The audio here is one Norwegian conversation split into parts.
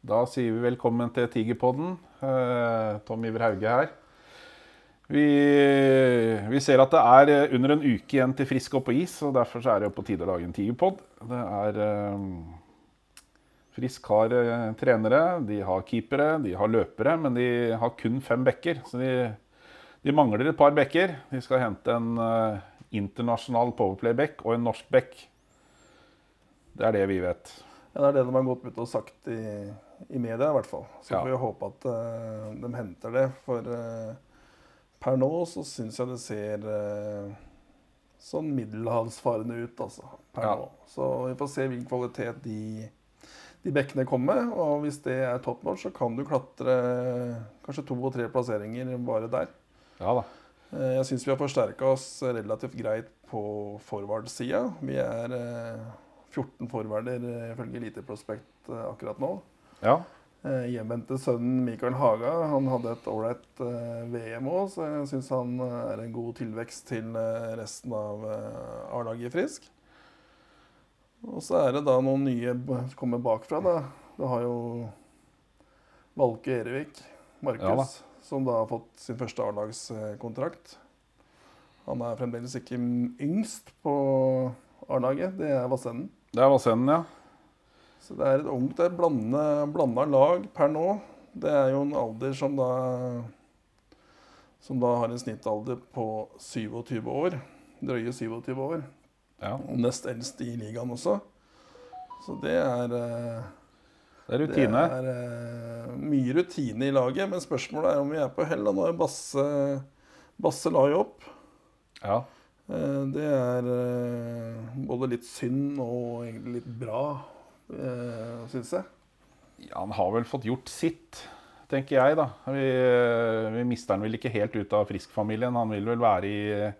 Da sier vi velkommen til Tigerpodden. Eh, Tom Iver Hauge her. Vi, vi, ser at det er under en uke igjen til Frisk opp på is, og derfor er det på tide å lage en Tigerpod. Det er eh, Frisk har eh, trenere, de har keepere, de har løpere, men de har kun fem bekker. Så de, de mangler et par bekker. De skal hente en internasjonal powerplay-bekk og en norsk bekk. Det er det vi vet. Ja, Det er det de har gått ut og sagt i, i media, i hvert fall. Så ja. får vi håpe at uh, de henter det. For uh, per nå så syns jeg det ser uh, sånn middelhavsfarende ut, altså. Per ja. nå. Så vi får se hvilken kvalitet de, de bekkene kommer med. Og hvis det er top notch, så kan du klatre kanskje to og tre plasseringer bare der. Ja da. Jeg syns vi har forsterka oss relativt greit på forward-sida. Vi er 14 forwarder ifølge Eliteprospekt akkurat nå. Ja. Eh, hjemvendte sønnen Mikael Haga han hadde et ålreit eh, VM òg, så jeg syns han eh, er en god tilvekst til resten av A-laget i Frisk. Og så er det da noen nye som kommer bakfra. da. Du har jo Valke Erevik, Markus, ja, som da har fått sin første A-lagskontrakt. Han er fremdeles ikke yngst på A-laget. Det er Vassenden. Det er Vassenden, ja. Så det er et ungt, det er blanda lag per nå. Det er jo en alder som da Som da har en snittalder på 27 år. Drøye 27 år. Ja. Og nest eldst i ligaen også. Så det er eh, Det er rutine. Det er uh, mye rutine i laget, men spørsmålet er om vi er på hell. Nå er Basse Basse la jo opp. Ja. Uh, det er både litt synd og egentlig litt bra øh, syns jeg. Ja, han har vel fått gjort sitt, tenker jeg, da. Vi, eh, vi mister han vel ikke helt ut av Frisk-familien. Han vil vel være i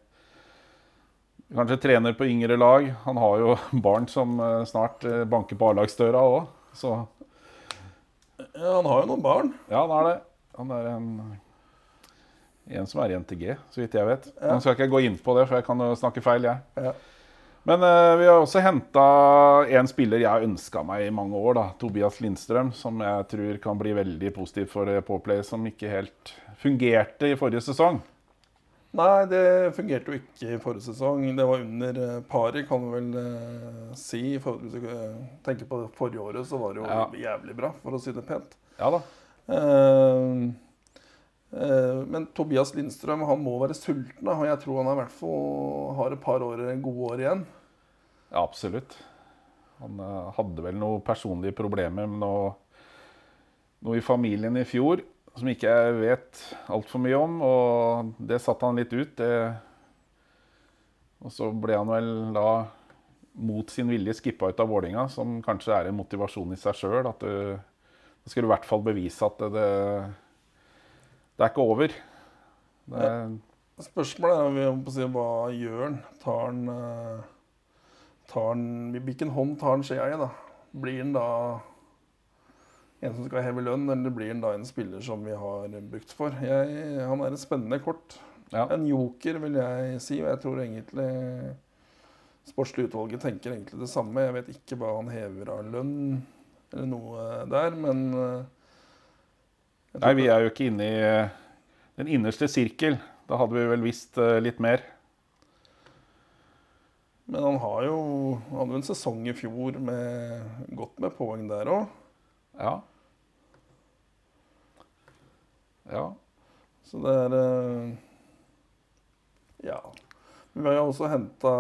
Kanskje trener på yngre lag. Han har jo barn som snart banker på A-lagsdøra òg, så ja, Han har jo noen barn. Ja, han er det. Han er en, en som er i NTG, så vidt jeg vet. Ja. Nå skal ikke gå inn på det, for jeg kan jo snakke feil, jeg. Ja. Men uh, vi har også henta en spiller jeg har ønska meg i mange år. da, Tobias Lindstrøm. Som jeg tror kan bli veldig positiv for Pawplay, som ikke helt fungerte i forrige sesong. Nei, det fungerte jo ikke i forrige sesong. Det var under uh, paret, kan vi vel uh, si. Hvis du tenker på det forrige året, så var det jo ja. jævlig bra, for å si det pent. Ja da. Uh, men Tobias Lindstrøm han må være sulten. og Jeg tror han i hvert fall har et par år, gode år igjen. Absolutt. Han hadde vel noen personlige problemer med noe, noe, i familien i fjor som ikke jeg vet altfor mye om. Og det satte han litt ut. Det, og så ble han vel da mot sin vilje skippa ut av Vålinga, som kanskje er en motivasjon i seg sjøl. At du, skal i hvert fall bevise at det, det det er ikke over. Det. Spørsmålet er si, hva gjør han? Tar han, uh, tar han Hvilken hånd tar han skjea i? da? Blir han da en som skal heve lønn, eller blir han da en spiller som vi har brukt for? Jeg, han er et spennende kort. Ja. En joker, vil jeg si. Og jeg tror egentlig sportslig utvalget tenker egentlig det samme. Jeg vet ikke hva han hever av lønn eller noe der, men uh, Nei, vi er jo ikke inne i eh, den innerste sirkel. Da hadde vi vel visst eh, litt mer. Men han har jo hadde en sesong i fjor med godt med poeng der òg. Ja. Ja. Så det er eh, Ja. Vi har jo også henta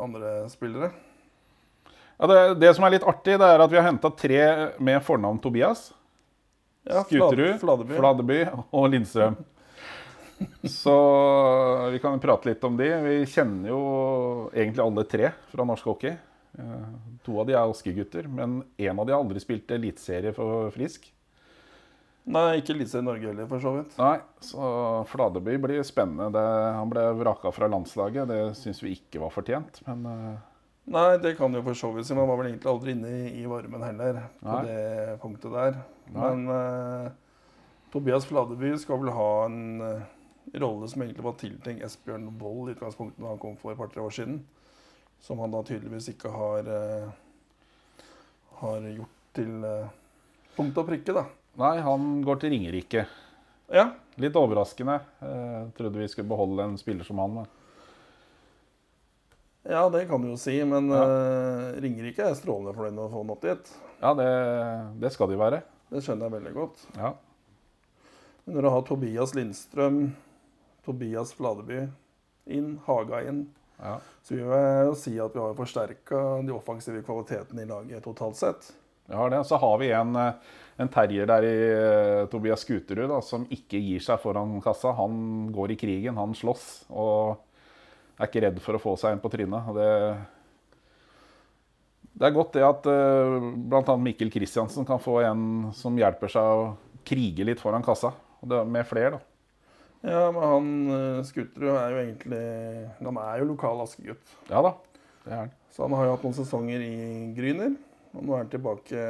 andre spillere. Ja, det, det, som er litt artig, det er at vi har henta tre med fornavn Tobias. Ja, Skuterud, Fladeby. Fladeby og Lindstrøm. Så vi kan prate litt om de. Vi kjenner jo egentlig alle tre fra norsk hockey. Eh, to av de er Aske-gutter, men én av de har aldri spilt eliteserie for Frisk. Nei, ikke eliteserie i Norge heller, for så vidt. Nei, så Fladeby blir spennende. Det, han ble vraka fra landslaget. Det syns vi ikke var fortjent, men uh... Nei, det kan jo for så vidt si. Man var vel egentlig aldri inne i, varmen heller på Nei. det punktet der. Nei. Men uh, Tobias Fladeby skal vel ha en rolle som egentlig var tiltenkt Esbjørn Wold i utgangspunktet da han kom for et par-tre år siden. Som han da tydeligvis ikke har, uh, har gjort til Punkt og prikke, da. Nei, han går til Ringerike. Ja. Litt overraskende. Jeg trodde vi skulle beholde en spiller som han. Men. ja, det kan du jo si, men Ja. uh, Ringerike er strålende fornøyd med å få han opp dit. Ja, det, det skal de være. Det skjønner jeg veldig godt. Ja. Men når du har Tobias Lindstrøm, Tobias Fladeby inn, Haga inn, ja. så vil jo si at vi har forsterka de offensive kvalitetene i laget totalt sett. Vi har det. Så har vi en, eh, en terrier der i eh, Tobias Skuterud da, som ikke gir seg foran kassa. Han går i krigen, han slåss og er ikke redd for å få seg en på trynet. Det, det er godt det at uh, bl.a. Mikkel Kristiansen kan få en som hjelper seg å krige litt foran kassa. Med flere, da. Ja, men han eh, Skutterud er jo egentlig Han er jo lokal askegutt. Ja da, det er han. Så han har jo hatt noen sesonger i Gryner, og nå er han tilbake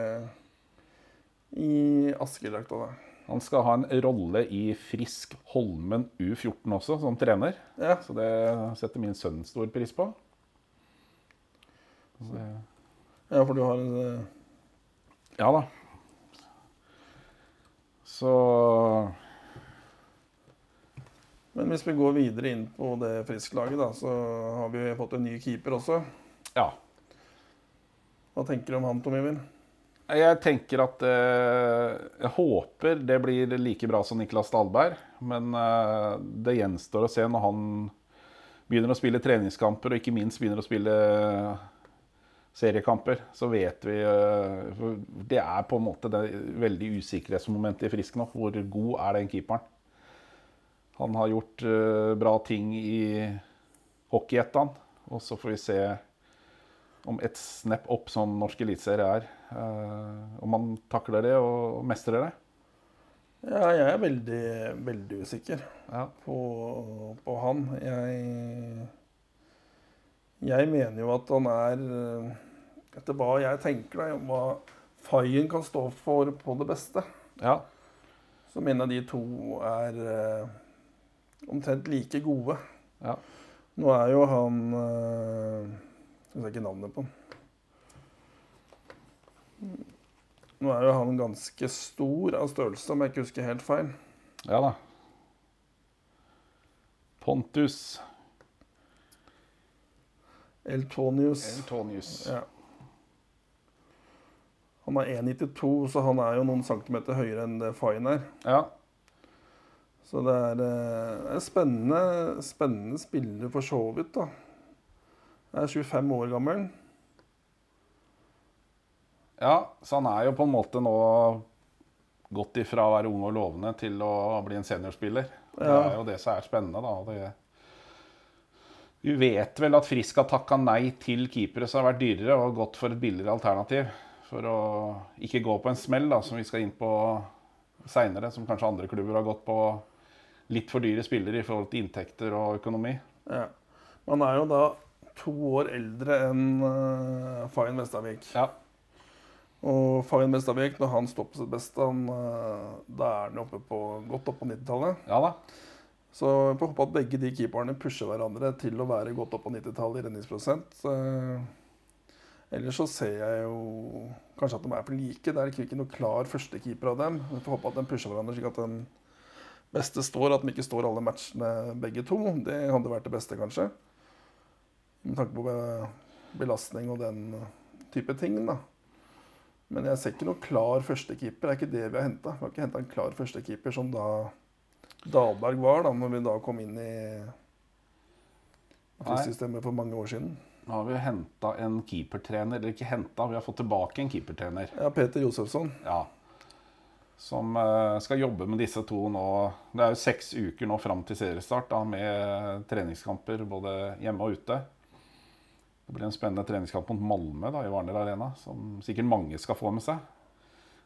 i Askedrakt. da. Han skal ha en rolle i Frisk Holmen U14 også, som trener. Ja, Så det setter min sønn stor pris på. Det, ja, for du har en eh, ja da. Så Men hvis vi går videre inn på det Frisk-laget, da, så har vi fått en ny keeper også. ja. Hva tenker du om han, Tom Iver? Jeg tenker at eh, Jeg håper det blir like bra som Niklas Dahlberg. Men eh, det gjenstår å se når han begynner å spille treningskamper, og ikke minst begynner å spille seriekamper. Så vet vi eh, Det er på en måte det veldig usikkerhetsmomentet i Frisk nå. Hvor god er den keeperen? Han har gjort eh, bra ting i hockeyettan, og så får vi se om et snap opp som norsk eliteserie er. eh, om han takler det og mestrer det. Ja, jeg er veldig, veldig usikker Ja. på, på han. Jeg, jeg mener jo at han er eh, Etter hva jeg tenker, da, hva Fayen kan stå for på det beste, ja. så mener jeg de to er omtrent like gode. Ja. Nå er jo han uh, Jeg husker ikke navnet på han. Nå er jo han ganske stor av størrelse, om jeg ikke husker helt feil. Ja da. Pontus Eltonius. Eltonius. Ja. Han er 1,92, så han er jo noen centimeter høyere enn det Fayen er. Ja. Så det er, en er spennende, spennende spiller for så vidt, da. Jeg er 25 år gammel. ja, så han er jo på en måte nå gått ifra å være ung og lovende til å bli en seniorspiller. Det er jo det som er spennende, da. vi vet vel at Frisk har takka nei til keepere som har vært dyrere, og gått for et billigere alternativ. For å ikke gå på en smell, da, som vi skal inn på seinere, som kanskje andre klubber har gått på litt for dyre spillere i forhold til inntekter og økonomi. Ja. Han er jo da to år eldre enn uh, Fayen Vestavik. Ja, Og Fayen Vestavik, når han står på sitt beste, han, uh, da er han oppe på, godt opp på 90-tallet. ja da. Så vi får håpe at begge de keeperne pusher hverandre til å være godt opp på 90-tallet i redningsprosent. Uh, ellers så ser jeg jo kanskje at de er for like. Det er ikke noe klar førstekeeper av dem. Vi får håpe at de pusher hverandre slik at den beste står, at de ikke står alle matchene begge to. Det hadde vært det beste, kanskje. Med tanke på belastning og den type ting, da. Men jeg ser ikke noe klar førstekeeper. Det er ikke det vi har henta. Vi har ikke henta en klar førstekeeper som da Dahlberg var, da når vi da kom inn i systemet for mange år siden. Nå har vi henta en keepertrener, eller ikke henta, vi har fått tilbake en keepertrener. Ja, Peter Josefsson. Ja. Som eh, skal jobbe med disse to nå. Det er jo seks uker nå fram til seriestart da, med treningskamper både hjemme og ute. Det blir en spennende treningskamp mot Malmö da, i Warner Arena, som sikkert mange skal få med seg.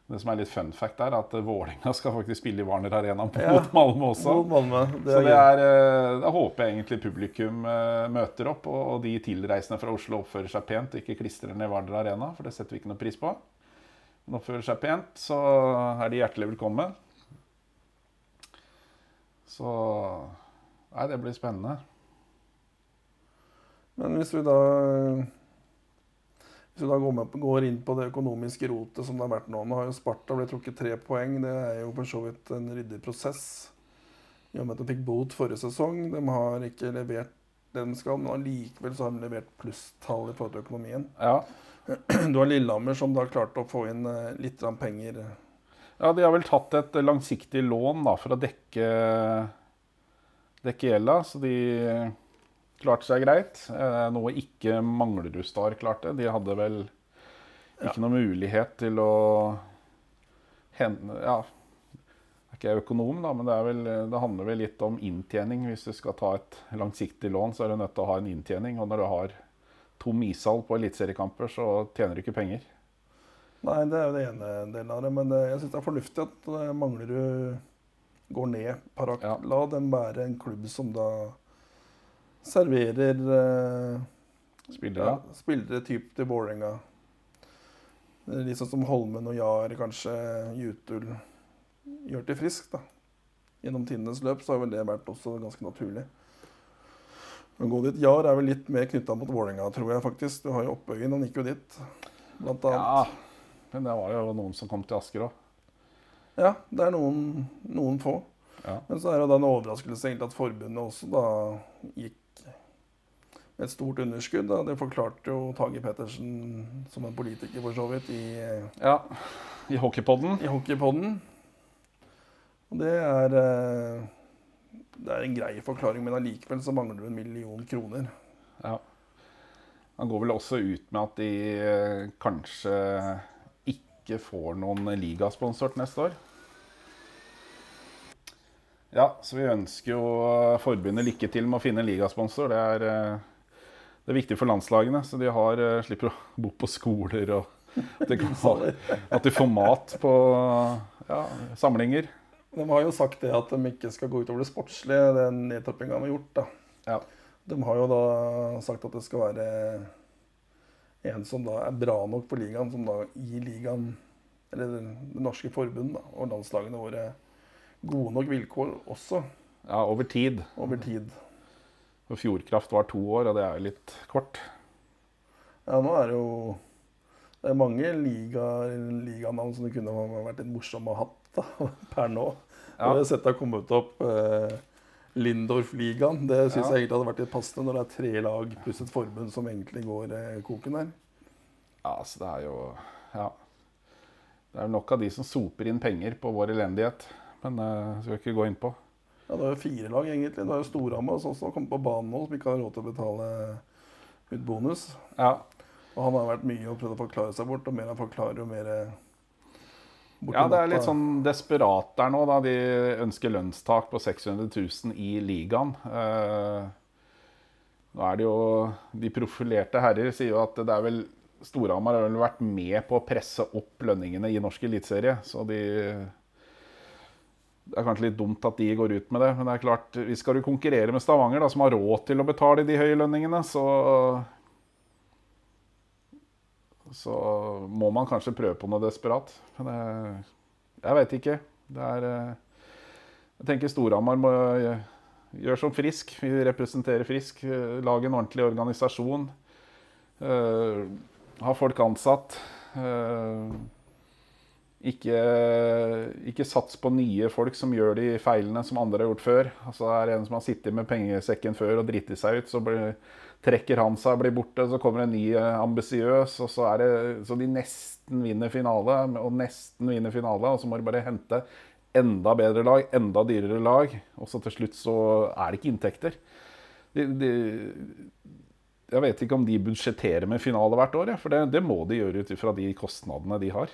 Det som er litt fun fact, er at Vålerenga skal faktisk spille i Warner Arena mot Ja. Malmö også. Mot Malmö. Det Så det er, eh, da håper jeg egentlig publikum eh, møter opp, og de tilreisende fra Oslo oppfører seg pent og ikke klistrer ned Warner Arena, for det setter vi ikke noe pris på. Men oppfører seg pent, så er de hjertelig velkommen. Så Nei, det blir spennende. Men hvis vi da Hvis vi da går, med, går, inn på det økonomiske rotet som det har vært nå Nå har jo Sparta blitt trukket tre poeng. Det er jo for så vidt en ryddig prosess. I og med at de fikk bot forrige sesong. De har ikke levert det de skal, men allikevel så har de levert plusstall i forhold til økonomien. Ja. Du har Lillehammer som da klarte å få inn eh, litt penger. ja, de har vel tatt et langsiktig lån da, for å dekke, dekke gjelda, så de klarte seg greit. Eh, noe ikke Manglerud Star klarte. De hadde vel ikke Ja. noe mulighet til å hende Ja, jeg er ikke jeg økonom, da, men det, er vel, det handler vel litt om inntjening. Hvis du skal ta et langsiktig lån, så er du nødt til å ha en inntjening. Og når du har tom ishall på eliteseriekamper, så tjener du ikke penger. Nei, det er jo det ene delen av det. Men eh, jeg syns det er fornuftig at eh, Manglerud går ned. Parak, Ja. La dem være en klubb som da serverer eh, Spillere. ja, spillere typ til Vålerenga. Liksom Litt sånn som Holmen og Jahr, kanskje Jutul gjør til frisk. da. Gjennom tidenes løp så har vel det vært også ganske naturlig. Å gå dit Jahr er vel litt mer knytta mot Vålerenga, tror jeg faktisk. Du har jo Oppøyen, han gikk jo dit, blant annet. Ja, men det var jo noen som kom til Asker òg. Ja, det er noen, noen få. Ja. Men så er det da en overraskelse egentlig at forbundet også da gikk med et stort underskudd. Da. Det forklarte jo Tage Pettersen, som en politiker for så vidt, i, ja. I hockeypodden. i Hockeypodden. Og det er eh, Det er en grei forklaring, men allikevel så mangler du en million kroner. Ja. Han går vel også ut med at de eh, kanskje ikke får noen ligasponsor neste år. Ja, så vi ønsker jo forbundet lykke til med å finne en ligasponsor. Det er, eh, det er viktig for landslagene, så de har, eh, slipper å bo på skoler og at de, kan ha, at de får mat på ja, samlinger. De har jo sagt det at de ikke skal gå utover det sportslige, den nedtrappinga de har gjort. da. Ja. De har jo da sagt at det skal være en som da er bra nok for ligaen, som da gir ligaen, eller det norske forbundet og landslagene våre gode nok vilkår også ja, over tid. over tid. For Fjordkraft var to år, og det er jo litt kort. Ja, nå er det jo det er mange liga, liganavn som det kunne vært litt morsomme å ha hatt da, per nå. Ja. Jeg har sett det har kommet opp eh, Lindorf-ligaen. Det syns Ja. jeg egentlig hadde vært litt passende når det er tre lag pluss et forbund som egentlig går eh, koken der. Ja, altså det er jo Ja. Det er nok av de som soper inn penger på vår elendighet. Men det skal vi ikke gå inn på. Ja, Det er jo fire lag, egentlig. Det er jo Storhamar som har kommet på banen nå, som ikke har råd til å betale ut bonus. Ja, Og han har vært mye og prøvd å forklare seg bort, og mer han forklarer, jo mer eh, ja det er litt sånn desperat der nå, da. De ønsker lønnstak på 600 000 i ligaen. Eh, nå er det jo De profilerte herrer sier jo at det er vel Storhamar har vel vært med på å presse opp lønningene i norsk eliteserie, så de Det er kanskje litt dumt at de går ut med det, men det er klart, hvis skal du konkurrere med Stavanger, da, som har råd til å betale de høye lønningene, så Så må man kanskje prøve på noe desperat. Men jeg, jeg veit ikke. Det er eh, Jeg tenker Storhamar må gjøre som Frisk. Vi representerer Frisk. Lage en ordentlig organisasjon. eh, ha folk ansatt. eh, ikke, ikke sats på nye folk som gjør de feilene som andre har gjort før. Altså Er det en som har sittet med pengesekken før og driti seg ut, så blir, trekker han seg og blir borte. Så kommer en ny eh, ambisiøs, og så er det så de nesten vinner finale. Og nesten vinner finale, og så må de bare hente enda bedre lag, enda dyrere lag. Og så til slutt så er det ikke inntekter. De, de, jeg vet ikke om de budsjetterer med finale hvert år, ja, for det, det må de gjøre ut ifra de kostnadene de har.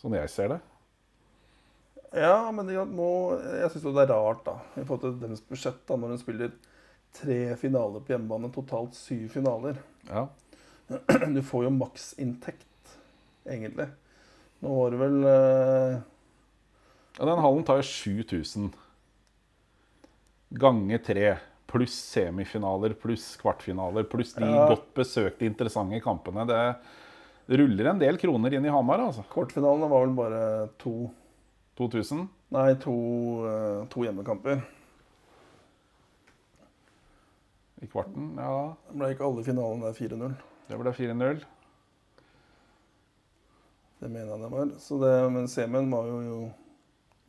Sånn jeg ser det. Ja, men de må, jeg syns det er rart, da, i forhold til deres budsjett, da, når de spiller tre finaler på hjemmebane, totalt syv finaler. Ja. Du får jo maksinntekt, egentlig. Nå var det vel uh... Ja, den hallen tar jo 7000 ganger tre. Pluss semifinaler, pluss kvartfinaler, pluss de Ja. godt besøkte, interessante kampene. Det, det ruller en del kroner inn i Hamar, altså. Kvartfinalene var vel bare to, 2000. nei, to, uh, to hjemmekamper. I kvarten, ja. Det ble ikke alle finalene der 4-0. Det ble 4-0. Det mener jeg det var. Så det, men semien var jo, jo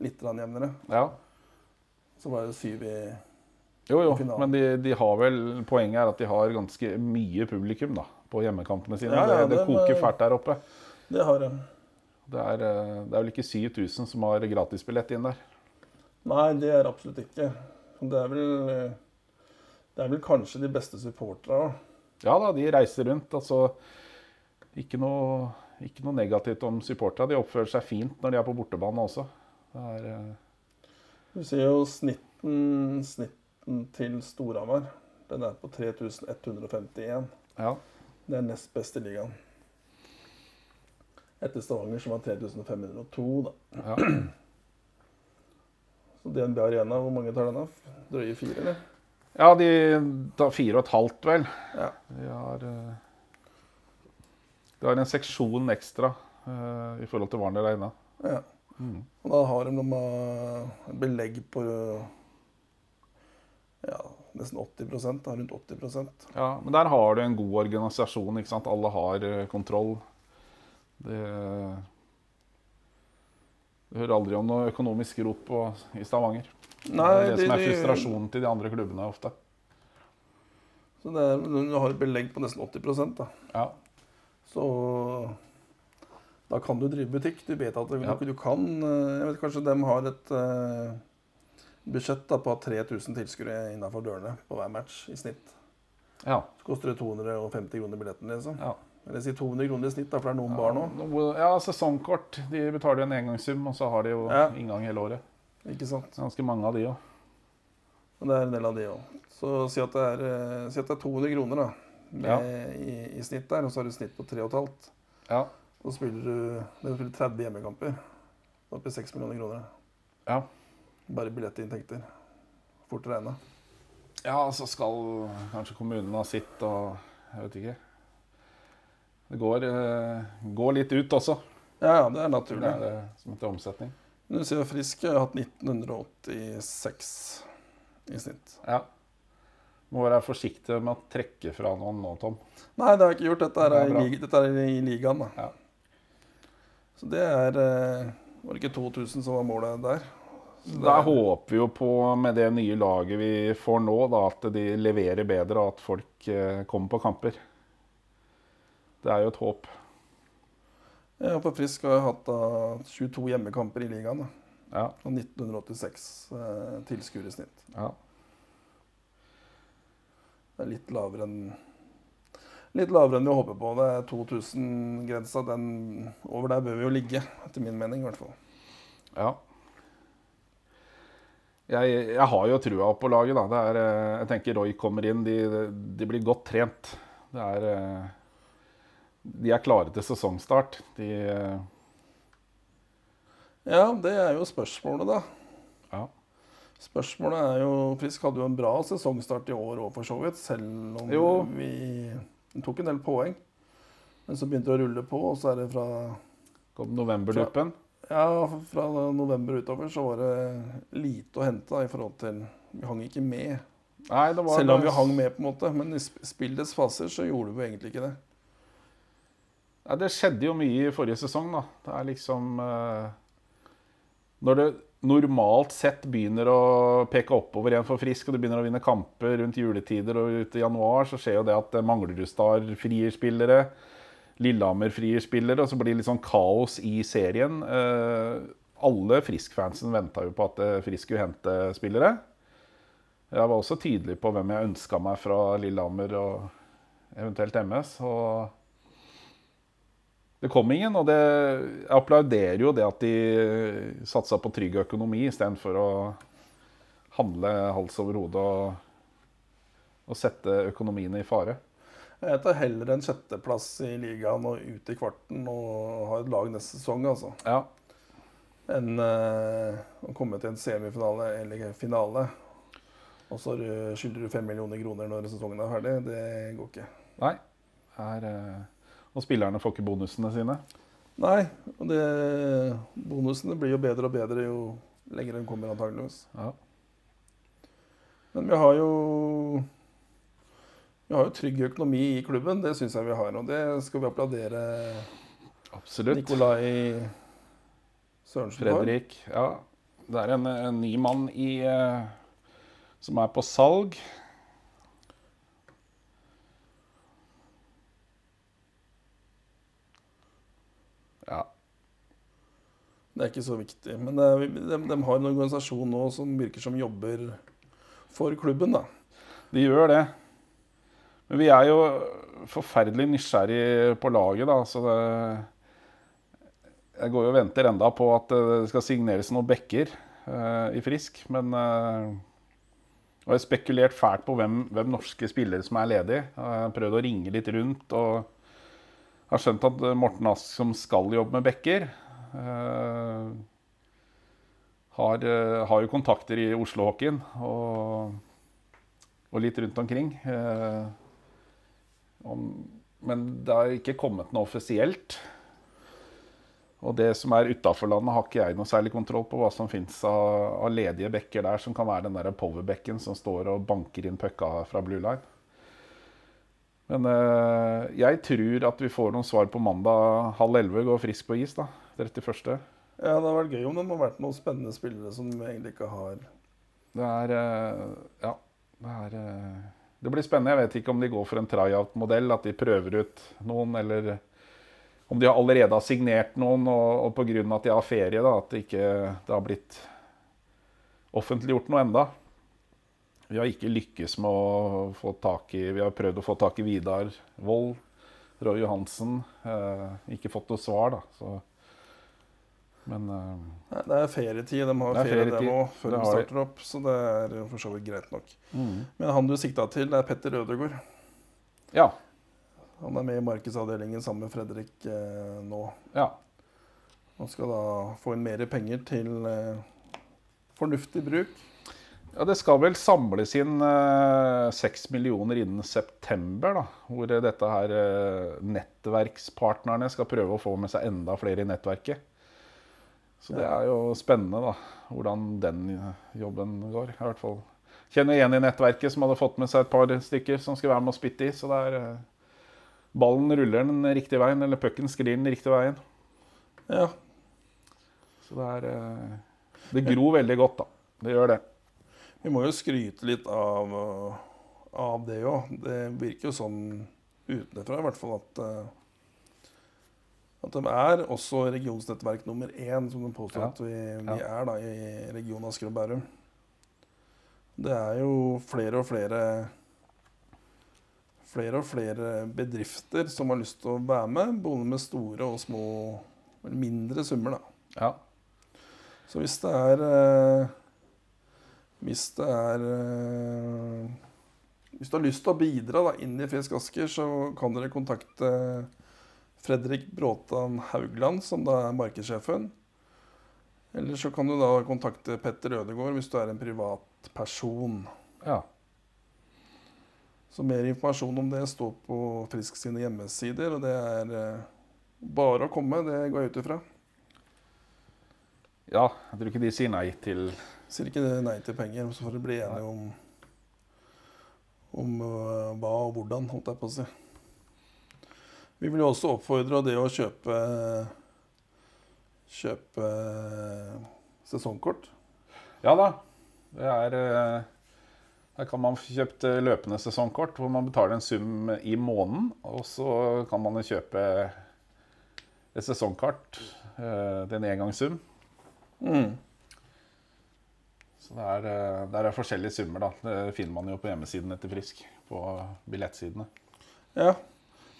litt jevnere. Ja. Så var det syv i Jo, jo, men de, de har vel Poenget er at de har ganske mye publikum da, på hjemmekampene sine. Ja, ja, det, det koker men, fælt der oppe. Det har jeg. Det er, eh, det er vel ikke 7000 som har gratisbillett inn der. Nei, det er absolutt ikke. Det er vel, eh, det er vel kanskje de beste supporterne. Ja da, de reiser rundt. altså Ikke noe, ikke noe negativt om supporterne. De oppfører seg fint når de er på bortebane også. Det er, eh, Du ser jo snitten, snitten til Storhamar. Den er på 3151. ja. Det er nest best i ligaen. Etter Stavanger, som var 3502, da. ja. Så DNB Arena, hvor mange tar den av? Drøye fire, eller? Ja, de tar fire og et halvt, vel. Ja. De har, eh, de har en seksjon ekstra uh, i forhold til Warner Arena. ja. Mm. Og da har de noe belegg på ja, nesten 80 da, rundt 80% Ja, men der har du en god organisasjon. ikke sant? Alle har eh, kontroll. Det Du hører aldri om noe økonomisk rot på, i Stavanger. Nei, det er det som er de- frustrasjonen til de andre klubbene ofte. Så det er, du har et belegg på nesten 80 da. Ja, Så da kan du drive butikk. Du vet at du, Ja. du kan eh, Jeg vet Kanskje de har et uh, budsjett da, på 3000 tilskuere innafor dørene på hver match i snitt. ja, Så koster det 250 kroner billetten, liksom. ja. Eller si 200 kroner i snitt, da, for det er noen barn òg. Ja, sesongkort. De betaler en engangssum, og så har de jo Ja. inngang hele året. Ikke sant? Ganske mange av de òg. Men det er en del av de òg. Så si at, det er, eh, si at det er 200 kroner da, med, Ja. i, i snitt der, og så har du snitt på 3,5. Ja. Så spiller du du spiller 30 hjemmekamper. Da er det 6 millioner kroner. Ja. Bare billettinntekter. Fort regna. ja, så skal kanskje kommunen ha sitt, og jeg vet ikke. Det går, eh, går litt ut også. Ja, det er Det naturlig. er det som heter omsetning. Men Du ser frisk. Jeg har hatt 1986 i snitt. Ja. Må være forsiktig med å trekke fra noen nå, Tom. Nei, det har jeg ikke gjort. Dette er, Det er i, dette er i ligaen, da. Ja. Så det er eh, Var det ikke 2000 som var målet der? Da er- håper vi jo på, med det nye laget vi får nå, da, at de leverer bedre, og at folk eh, kommer på kamper. Det er jo et håp. Ja, for Frisk har hatt da 22 hjemmekamper i ligaen. da. Ja. Og 1986 eh, tilskuere i snitt. ja. Det er litt lavere enn Litt lavere enn vi håper på. Det er 2000-grensa. den Over der bør vi jo ligge, etter min mening i hvert fall. ja. Jeg, jeg har jo trua på laget, da. Det er, eh, jeg tenker Roy kommer inn. De, de blir godt trent. Det er eh, De er klare til sesongstart. De eh, Ja, det er jo spørsmålet, da. Ja. Spørsmålet er jo Frisk hadde jo en bra sesongstart i år òg, for så vidt. Selv om Jo. vi tok en del poeng. Men så begynte det å rulle på, og så er det fra Kom novemberduppen. Ja, fra november utover så var det lite å hente da, i forhold til Vi hang ikke med. Nei, det var Selv om vi hang med, på en måte. Men i spillets faser så gjorde vi egentlig ikke det. Ja, det skjedde jo mye i forrige sesong, da. Det er liksom eh, Når det normalt sett begynner å peke oppover igjen for Frisk, og du begynner å vinne kamper rundt juletider og ut i januar, så skjer jo det at Manglerudstad frier spillere. Lillehammer frier spillere, og så blir det litt sånn kaos i serien. Eh, alle Frisk-fansen venta jo på at eh, Frisk skulle hente spillere. Jeg var også tydelig på hvem jeg ønska meg fra Lillehammer og eventuelt MS. og det kom ingen, og det, jeg applauderer jo det at de satsa på trygg økonomi istedenfor å handle hals over hode og, og sette økonomiene i fare. Jeg tar heller en sjetteplass i ligaen og ut i kvarten og ha et lag neste sesong, altså. Ja, Enn uh, å komme til en semifinale eller finale. Og så skylder du fem millioner kroner når sesongen er ferdig. Det går ikke. nei. Er, eh, og spillerne får ikke bonusene sine. Nei, og det, bonusene blir jo bedre og bedre jo lenger en kommer, antageligvis. Ja. Men vi har jo Vi har jo trygg økonomi i klubben, det syns jeg vi har. Og det skal vi applaudere Absolutt. Nikolai Sørensen for. Fredrik. Ja. Det er en, en ny mann i, eh, som er på salg. Det er ikke så viktig. Men er, de, de har en organisasjon nå som virker som jobber for klubben, da. De gjør det. Men vi er jo forferdelig nysgjerrig på laget, da. Så det Jeg går jo og venter enda på at det skal signeres noen bekker eh, i Frisk. Men eh, og jeg har spekulert fælt på hvem, hvem norske spillere som er ledige. Jeg har prøvd å ringe litt rundt og har skjønt at Morten Ask, som skal jobbe med bekker, eh, har, eh, har jo kontakter i Oslo-hockeyen og, og litt rundt omkring. Eh, men det har ikke kommet noe offisielt. Og det som er utafor landet, har ikke jeg noe særlig kontroll på hva som fins av, av ledige bekker der, som kan være den der powerbekken som står og banker inn pucka fra blue line. Men eh, jeg tror at vi får noen svar på mandag halv elleve. Går frisk på is, da. 31. Ja, det hadde vært gøy om det hadde vært noen spennende spillere som vi egentlig ikke har Det er eh, Ja. Det er eh, Det blir spennende. Jeg vet ikke om de går for en tryout-modell, at de prøver ut noen, eller om de allerede har signert noen, og, og pga. at de har ferie, da, at det ikke det har blitt offentliggjort noe enda. Vi har ikke lykkes med å få tak i Vi har prøvd å få tak i Vidar Wold, Roy Johansen. Eh, ikke fått noe svar, da. Så. Men uh, Det er ferietid. De har er ferie, dem òg, før de starter opp. Så det er for så vidt greit nok. mm. Men han du sikta til, det er Petter Ødegaard. Ja. Han er med i markedsavdelingen sammen med Fredrik eh, nå. Ja. Han skal da få inn mer penger til eh, fornuftig bruk. Ja, Det skal vel samles inn seks millioner innen september. da, Hvor eh, dette her eh, nettverkspartnerne skal prøve å få med seg enda flere i nettverket. Så det er jo spennende da, hvordan den eh, jobben går. i hvert fall. Kjenner igjen i nettverket som hadde fått med seg et par stykker som skulle være med og spytte i. Så det er eh, ballen ruller den riktige veien, eller pucken sklir den riktige veien. Ja, Så det er eh, Det gror veldig godt, da. Det gjør det. Vi må jo skryte litt av, øh, av det òg. Det virker jo sånn utenfra i hvert fall at at de er også regionsnettverk nummer én, som de påstår Ja. at vi, vi Ja. er da i regionen Asker og Bærum. Det er jo flere og flere flere og flere bedrifter som har lyst til å være med, både med store og små eller mindre summer. da. Ja. Så hvis det er eh, Hvis det er eh, Hvis du har lyst til å bidra da, inn i Fisk Asker, så kan dere kontakte Fredrik Bråtan Haugland, som da er markedssjefen. Eller så kan du da kontakte Petter Ødegaard hvis du er en privatperson. ja. Så mer informasjon om det står på Frisk sine hjemmesider, og det er eh, bare å komme. Det går jeg ut ifra. Ja, jeg tror ikke de sier nei til Sier ikke nei til penger, så får dere bli enige om, om øh, hva og hvordan, holdt jeg på å si. Vi vil jo også oppfordre det å kjøpe kjøpe sesongkort. Ja da. Det er eh, Der kan man få kjøpt eh, løpende sesongkort hvor man betaler en sum i måneden. Og så kan man kjøpe et sesongkart eh, til en engangssum. Mm. Så det er, det er forskjellige summer, da. Det finner man jo på hjemmesidene til Frisk. På billettsidene. Ja,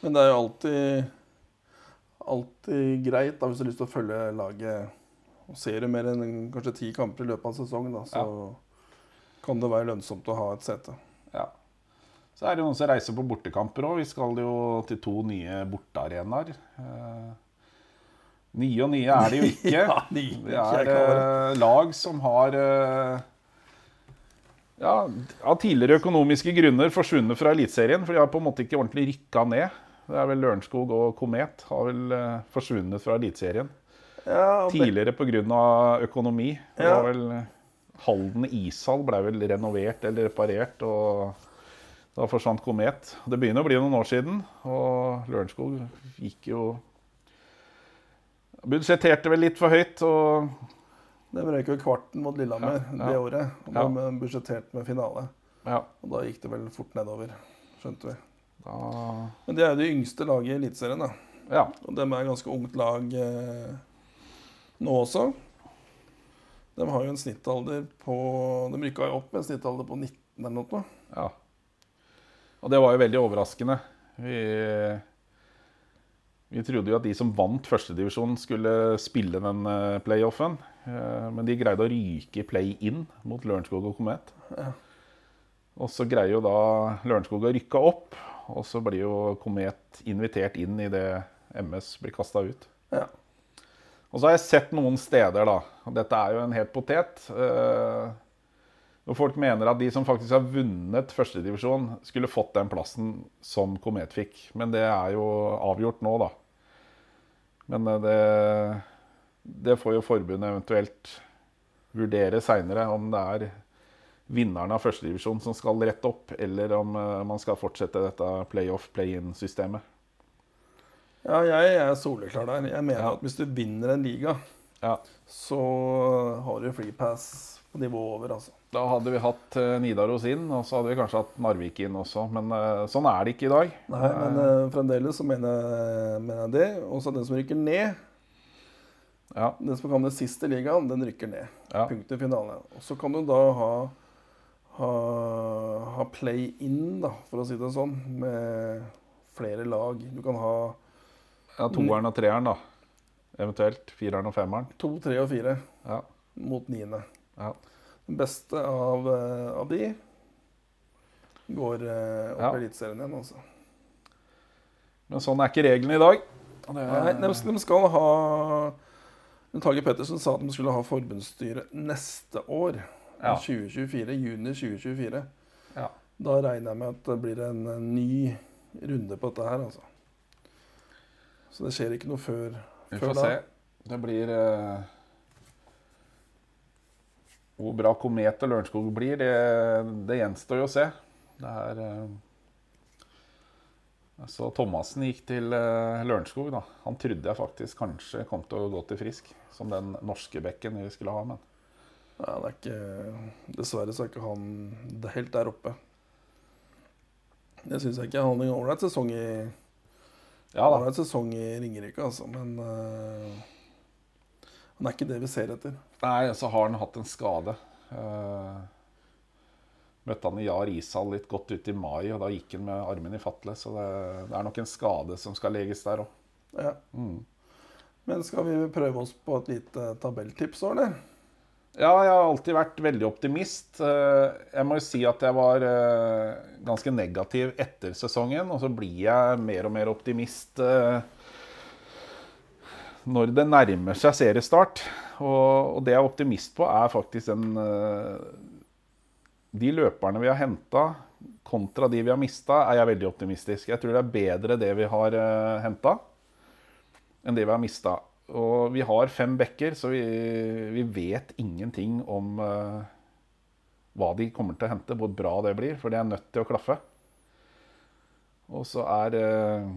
men det er jo alltid alltid greit da, hvis du har lyst til å følge laget. Og Ser du mer enn kanskje ti kamper i løpet av sesongen, da, så kan det være lønnsomt å ha et sete. Ja. Så er det noen som reiser på bortekamper òg. Vi skal jo til to nye bortearenaer. Eh, nye og nye er det jo ikke. Ja, nye, Det er eh, lag som har eh, ja, av tidligere økonomiske grunner forsvunnet fra Eliteserien. For de har på en måte ikke ordentlig rykka ned. Det er vel Lørenskog og Komet har vel eh, forsvunnet fra Eliteserien. Ja, og Tidligere pga. økonomi. Det var vel Halden ishall ble vel renovert eller reparert, og da forsvant Komet. Det begynner å bli noen år siden, og Lørenskog gikk jo Budsjetterte vel litt for høyt, og De røyk jo kvarten mot Lillehammer Ja, ja. det året. Og Ja. budsjetterte med finale. ja, Og da gikk det vel fort nedover, skjønte vi. Da Men det er jo det yngste laget i Eliteserien, da. Ja. Og de er et ganske ungt lag eh, nå også. De har jo en snittalder på De rykka jo opp med en snittalder på 19 eller noe. ja. Og det var jo veldig overraskende. Vi, vi trodde jo at de som vant førstedivisjonen, skulle spille den eh, playoffen. Eh, Men de greide å ryke play-in mot Lørenskog og Komet. Ja. Og så greier jo da Lørenskog å rykke opp, og så blir jo Komet invitert inn i det MS blir kasta ut. Ja. Og så har jeg sett noen steder, da, og dette er jo en helt potet eh, Hvor folk mener at de som faktisk har vunnet førstedivisjon, skulle fått den plassen som Komet fikk. Men det er jo avgjort nå, da. Men eh, det, det får jo forbundet eventuelt vurdere seinere, om det er vinneren av førstedivisjon som skal rette opp, eller om eh, man skal fortsette dette playoff, play-in-systemet. ja, jeg er soleklar der. Jeg mener Ja. at hvis du vinner en liga, Ja. så har du freepass på nivå over, altså. Da hadde vi hatt eh, Nidaros inn, og så hadde vi kanskje hatt Narvik inn også. Men eh, sånn er det ikke i dag. Nei, men uh, fremdeles så mener jeg, mener jeg det. Og så den som rykker ned, Ja, den som kan den siste ligaen, den rykker ned. ja, Punktet i finalen. Og så kan du da ha, ha, ha play-in, da, for å si det sånn, med flere lag. Du kan ha ja Toeren og treeren, da. Eventuelt fireren og femmeren. to, tre og fire Ja, mot niende. ja. Den beste av, eh, av de går eh, opp Ja. i Eliteserien igjen, altså. Men sånn er ikke reglene i dag. Det- Nei, de, de skal ha Tage Pettersen sa at de skulle ha forbundsstyre neste år. Ja. 2024, Juni 2024. Ja. Da regner jeg med at det blir en, ny runde på dette her, altså. Så det skjer ikke noe før, Vi før får da. se. Det blir uh, Hvor bra Komet og Lørenskog blir, det, det gjenstår jo å se. Det er uh, Så Thomassen gikk til eh, Lørenskog, da. Han trodde jeg faktisk kanskje kom til å gå til Frisk, som den norske bekken vi skulle ha, men Ja, det er ikke Dessverre så er ikke han helt der oppe. Det syns jeg ikke. Han hadde en ålreit sesong i ja da. sesong i Ringerike, altså. Men uh, han er ikke det vi ser etter. Nei, så har han hatt en skade. Uh, møtte han i Jar Ishall litt godt ut i mai, og da gikk han med armen i fatle. Så det, det er nok en skade som skal leges der òg. Ja. Mm. Men skal vi prøve oss på et lite tabelltips eller? Ja, jeg har alltid vært veldig optimist. Eh, Jeg må jo si at jeg var eh, ganske negativ etter sesongen, og så blir jeg mer og mer optimist eh, når det nærmer seg seriestart. Og det jeg er optimist på, er faktisk den De løperne vi har henta, kontra de vi har mista, er jeg veldig optimistisk. Jeg tror det er bedre det vi har henta, enn det vi har mista. Og vi har fem bekker, så vi, vi vet ingenting om uh, hva de kommer til å hente, hvor bra det blir, for det er nødt til å klaffe. Og så er, uh,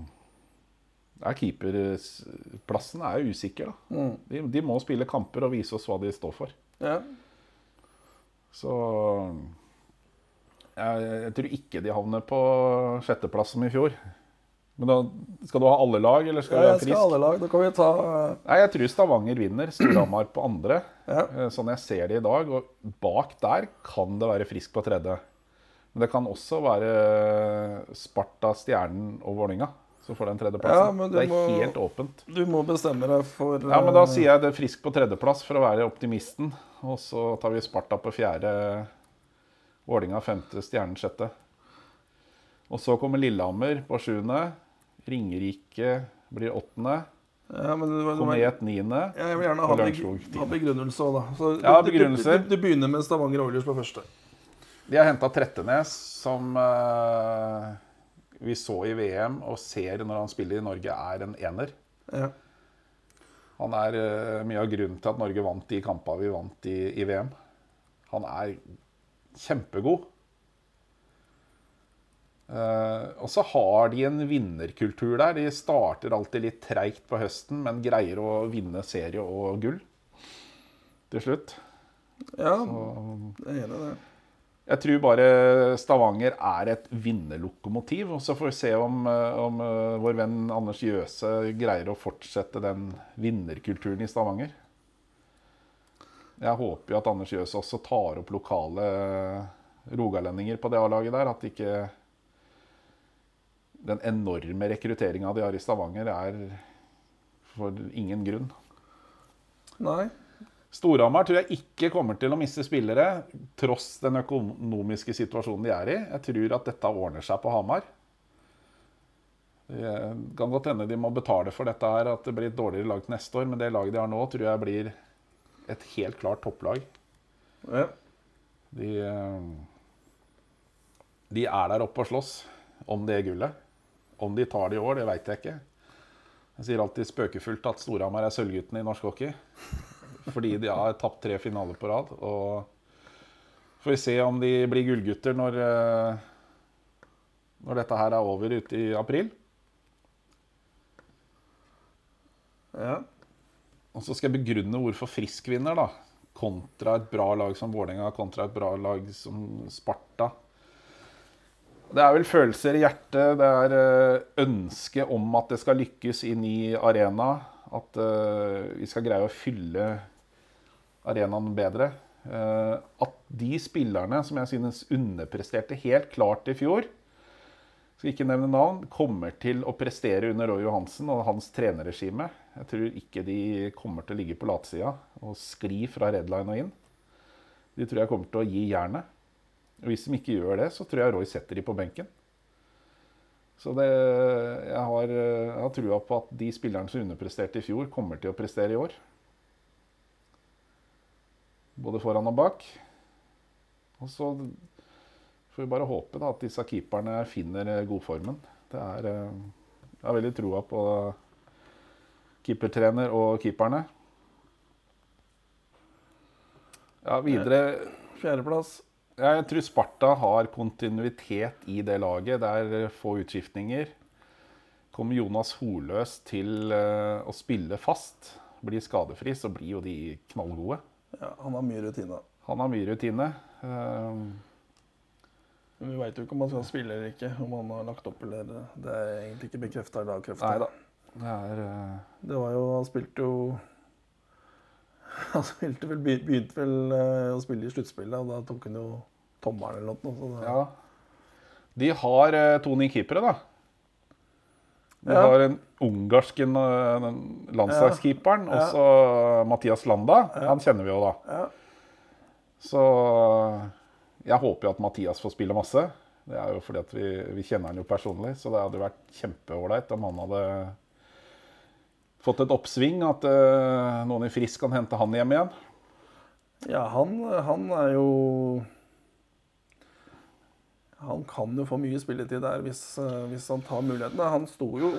er keeperplassen er usikker, da. Mm. De, de må spille kamper og vise oss hva de står for. Ja. Så jeg, jeg tror ikke de havner på sjetteplass som i fjor. Men da skal du ha alle lag, eller skal ja, du ha frisk? jeg skal ha alle lag. Da kan vi ta Nei, jeg tror Stavanger vinner. Storhamar på andre. Ja. eh, Sånn jeg ser det i dag. Og bak der kan det være Frisk på tredje. Men det kan også være Sparta, Stjernen og Vålinga som får den tredjeplassen. Ja, det er må- helt åpent. Du må bestemme deg for Ja, men da eh, sier jeg det Frisk på tredjeplass for å være optimisten. Og så tar vi Sparta på fjerde, Vålinga femte, Stjernen sjette. Og så kommer Lillehammer på sjuende. Ringerike blir åttende. ja, men Komet niende. Ja, jeg vil gjerne ha, Lørenskog ha begrunnelse òg, da. Så Ja, du- begrunnelser. Du, du begynner med Stavanger Oilers på første. De har henta Trettenes, som uh, vi så i VM og ser når han spiller i Norge, er en ener. Ja. Han er uh, mye av grunnen til at Norge vant de kampene vi vant i, i VM. Han er kjempegod. Eh, og så har de en vinnerkultur der. De starter alltid litt treigt på høsten, men greier å vinne serie og gull til slutt. Ja, Så jeg er enig i det. jeg tror bare Stavanger er et vinnerlokomotiv. Og så får vi se om, eh, om eh, vår venn Anders Jøse greier å fortsette den vinnerkulturen i Stavanger. Jeg håper jo at Anders Jøse også tar opp lokale rogalendinger på det A-laget der. At ikke den enorme rekrutteringa de har i Stavanger, er for ingen grunn. Nei. Storhamar tror jeg ikke kommer til å miste spillere, tross den økonomiske situasjonen de er i. Jeg tror at dette ordner seg på Hamar. Det kan godt hende de må betale for dette her, at det blir et dårligere lag til neste år, men det laget de har nå, tror jeg blir et helt klart topplag. Ja. De, eh, de er der oppe og slåss om det gullet. Om de tar det i år, det veit jeg ikke. Jeg sier alltid spøkefullt at Storhamar er sølvguttene i norsk hockey. Fordi de har tapt tre finaler på rad. Og får vi se om de blir gullgutter når, eh, når dette her er over ute i april. ja. Og så skal jeg begrunne hvorfor Frisk vinner, da. Kontra et bra lag som Vålerenga, kontra et bra lag som Sparta. Det er vel følelser i hjertet. Det er eh, ønske om at det skal lykkes i ny arena. At eh, vi skal greie å fylle arenaen bedre. Eh, At de spillerne som jeg synes underpresterte helt klart i fjor, skal ikke nevne navn, kommer til å prestere under Roy Johansen og hans trenerregime. Jeg tror ikke de kommer til å ligge på latsida og skli fra redline og inn. De tror jeg kommer til å gi jernet. Hvis de ikke gjør det, så tror jeg Roy setter de på benken. Så det, jeg har, jeg har trua på at de spillerne som underpresterte i fjor, kommer til å prestere i år. Både foran og bak. Og så får vi bare håpe da, at disse keeperne finner godformen. Det er, eh, jeg har veldig trua på keepertrener og keeperne. Ja, videre Fjerdeplass. Jeg tror Sparta har kontinuitet i det laget. Det er få utskiftninger. Kommer Jonas Holøs til eh, å spille fast, blir skadefri, så blir jo de knallgode. Ja, han har mye rutine. Han har mye rutine. Eh, Men vi veit jo ikke om han skal spille eller ikke. Om han har lagt opp eller Det er egentlig ikke bekrefta eller avkrefta. Nei da. Det er uh... Det var jo Han spilte jo Han spilte vel, begynte vel eh, å spille i sluttspillet, og da tok han jo tommelen eller noe. Så det, Ja. De har eh, to nye keepere, da. De Ja. har en ungarsk eh, landslagskeeperen, Ja. og så Mathias Landa. Han kjenner vi jo, da. Ja. Så jeg håper jo at Mathias får spille masse. Det er jo fordi at vi, vi kjenner han jo personlig, så det hadde vært kjempeålreit om han hadde fått et oppsving, at uh, noen i Frisk kan hente han hjem igjen. ja, han, han er jo Han kan jo få mye spilletid der hvis, eh, hvis han tar mulighetene. Han sto jo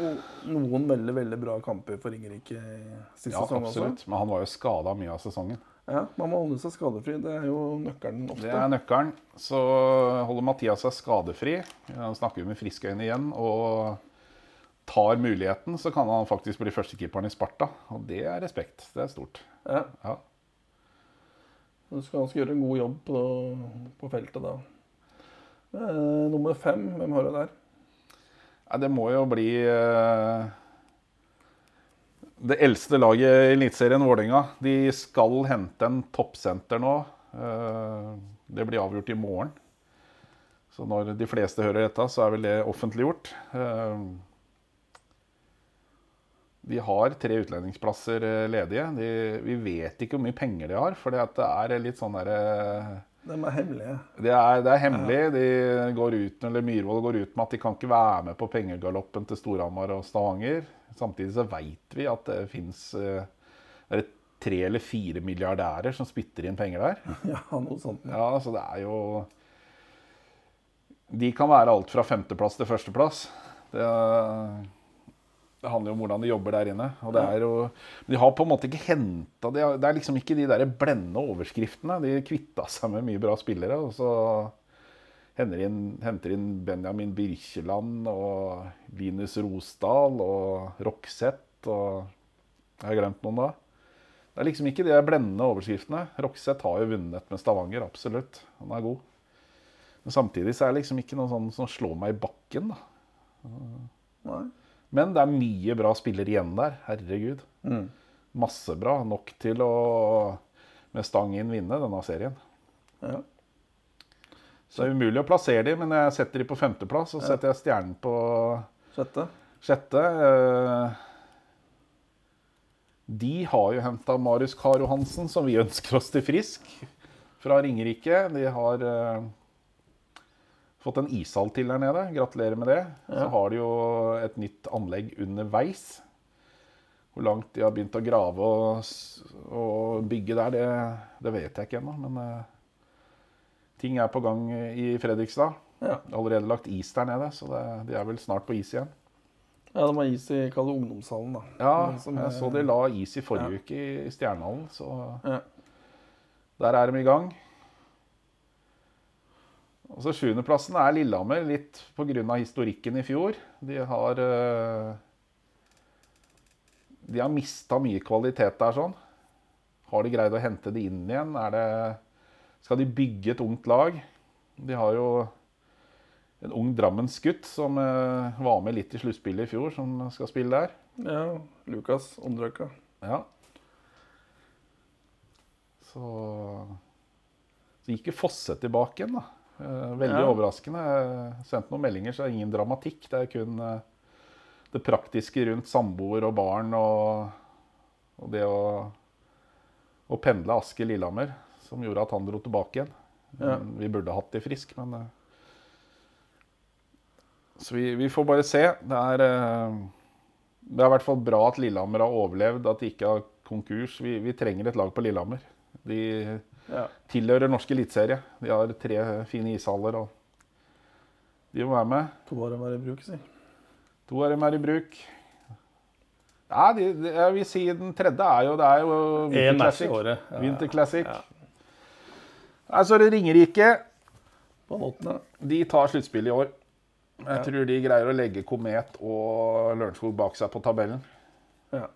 noen veldig veldig bra kamper for Ingerike sist Ja, sesong også. absolutt. Men han var jo skada mye av sesongen. Ja, Man må holde seg skadefri. Det er jo nøkkelen ofte. Det er nøkkelen. Så holder Mathias seg skadefri, han snakker jo med friske øyne igjen, og tar muligheten, så kan han faktisk bli førstekeeperen i Sparta. Og det er respekt. Det er stort. Ja, Ja. Du skal han skal gjøre en god jobb på, på feltet da. Eh, nummer fem, hvem har du der? Nei, det må jo bli uh, det eldste laget i Eliteserien, Vålerenga. De skal hente en toppsenter nå. Uh, det blir avgjort i morgen. Så når de fleste hører dette, så er vel det offentliggjort. De har tre utlendingsplasser ledige. De, vi vet ikke hvor mye penger de har, for det er litt sånn derre De er hemmelige. det er, det er hemmelig. De går ut, eller Myhrvold går ut med at de kan ikke være med på pengegaloppen til Storhamar og Stavanger. Samtidig så veit vi at det fins tre eller fire milliardærer som spytter inn penger der. Ja, noe sånt. Ja, så det er jo De kan være alt fra femteplass til førsteplass. Det, det handler jo om hvordan de jobber der inne. Og det er jo, de har på en måte ikke henta Det det er liksom ikke de der blendende overskriftene. De kvitta seg med mye bra spillere. Og så henter inn, henter inn Benjamin Birkeland og Linus Rosdal og Rokseth og Jeg Har glemt noen da? Det er liksom ikke de blendende overskriftene. Rokseth har jo vunnet med Stavanger, absolutt. Han er god. Men samtidig så er det liksom ikke noe sånn som slår meg i bakken, da. Nei. Men det er mye bra spillere igjen der. Herregud. Mm. Masse bra. Nok til å med stang inn vinne denne serien. Ja. Så det er umulig å plassere dem, men jeg setter dem på femteplass, og så setter jeg stjernen på Sjette. sjette. Eh, De har jo henta Marius Karo Hansen, som vi ønsker oss til Frisk, fra Ringerike. De har eh, fått en ishall til der nede. Gratulerer med det. Så har de jo et nytt anlegg underveis. Hvor langt de har begynt å grave og, og bygge der, det, det vet jeg ikke ennå. Men uh, ting er på gang i Fredrikstad. Ja. Allerede lagt is der nede, så det, de er vel snart på is igjen. ja, de har is i kalde ungdomshallen, da. Ja, som jeg så de la is i forrige uke i, i Stjernehallen, så Ja. der er de i gang. Og så Sjuendeplassen er Lillehammer, litt pga. historikken i fjor. De har eh, De har mista mye kvalitet der, sånn. Har de greid å hente det inn igjen? Er det, skal de bygge et ungt lag? De har jo en ung Drammensgutt som eh, var med litt i sluttspillet i fjor, som skal spille der. ja. Lukas Ondrøka. Ja. Så Så gikk jo Fosse tilbake igjen, da. Eh, Veldig Ja. overraskende. Jeg sendte noen meldinger, så det er ingen dramatikk. Det er kun eh, det praktiske rundt samboer og barn og, og det å, å pendle Asker-Lillehammer som gjorde at han dro tilbake igjen. Ja. Vi burde hatt de frisk, men eh, Så vi, vi får bare se. Det er det er i hvert fall bra at Lillehammer har overlevd, at de ikke har konkurs. Vi, vi trenger et lag på Lillehammer. De Ja. tilhører norsk eliteserie. De har tre fine ishaller, og de må være med. To av dem er i bruk, si. To av dem er i bruk. Ja, de, de, jeg vil si den tredje er jo Det er jo Classic. Ja, Winter Classic. Ja. Nei, så er det Ringerike. På den åttende. De tar sluttspillet i år. Jeg Ja. tror de greier å legge Komet og Lørenskog bak seg på tabellen. Ja.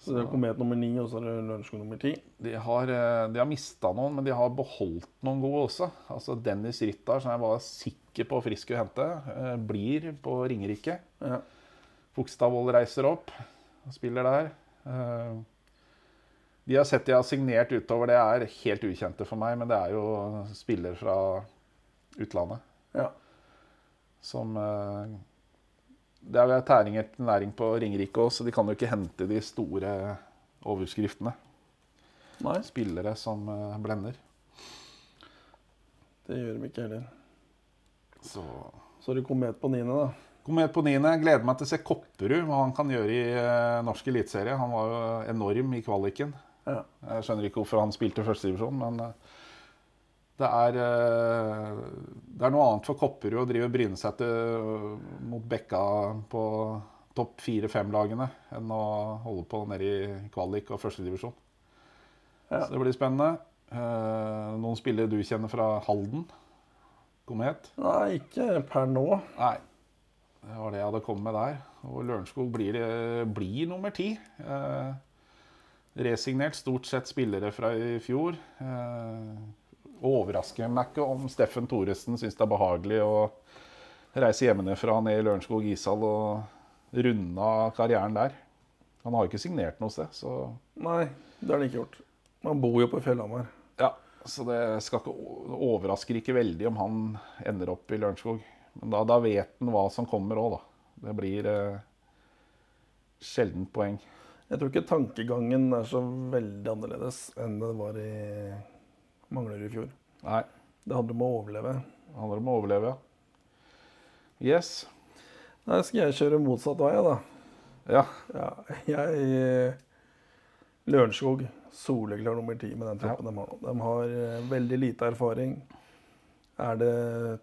Så det er Komet nummer ni, og så er det Lørenskog nummer ti. De har, eh, de har mista noen, men de har beholdt noen gode også. Altså Dennis Ryttar, som jeg var sikker på Frisk å hente, eh, blir på Ringerike. Ja. Fogstadvold reiser opp og spiller der. Eh, De har sett de har signert utover, det er helt ukjente for meg, men det er jo spiller fra utlandet ja. som Det er tæring etter næring på Ringerike òg, så de kan jo ikke hente de store overskriftene. Nei, Spillere som eh, blender. det gjør de ikke heller. Så Så det Komet på niende, da. Komet på niende. Gleder meg til å se Kopperud, hva han kan gjøre i eh, norsk eliteserie. Han var jo enorm i kvaliken. Ja. Jeg skjønner ikke hvorfor han spilte førstedivisjon, men eh, det er, eh, det er noe annet for Kopperud å drive og bryne seg til, mot Bekka på topp fire-fem-lagene enn å holde på nede i kvalik og førstedivisjon. Ja. Så det blir spennende. Eh, noen spillere du kjenner fra Halden? Komet? Nei, ikke per nå. Nei. Det var det jeg hadde kommet med der. Og Lørenskog blir, eh, blir nummer ti. Eh, resignert stort sett spillere fra i fjor. Eh, overrasker meg ikke om Steffen Thoresen syns det er behagelig å reise hjemmefra ned i Lørenskog ishall og runde av karrieren der. Han har jo ikke signert noe sted, så Nei, det har han ikke gjort. Man bor jo på Fjellhamar. ja. Så det skal ikke, det overrasker ikke veldig om han ender opp i Lørenskog. Men da, da vet han hva som kommer òg, da. Det blir eh, sjelden poeng. Jeg tror ikke tankegangen er så veldig annerledes enn det var i Manglerud i fjor. Nei. Det handler om å overleve. Det handler om å overleve, ja. Yes. Da skal jeg kjøre motsatt vei, da? Ja. Ja, jeg Lørenskog, soleklar nummer ti med den troppen de har nå. De har eh, veldig lite erfaring. Er det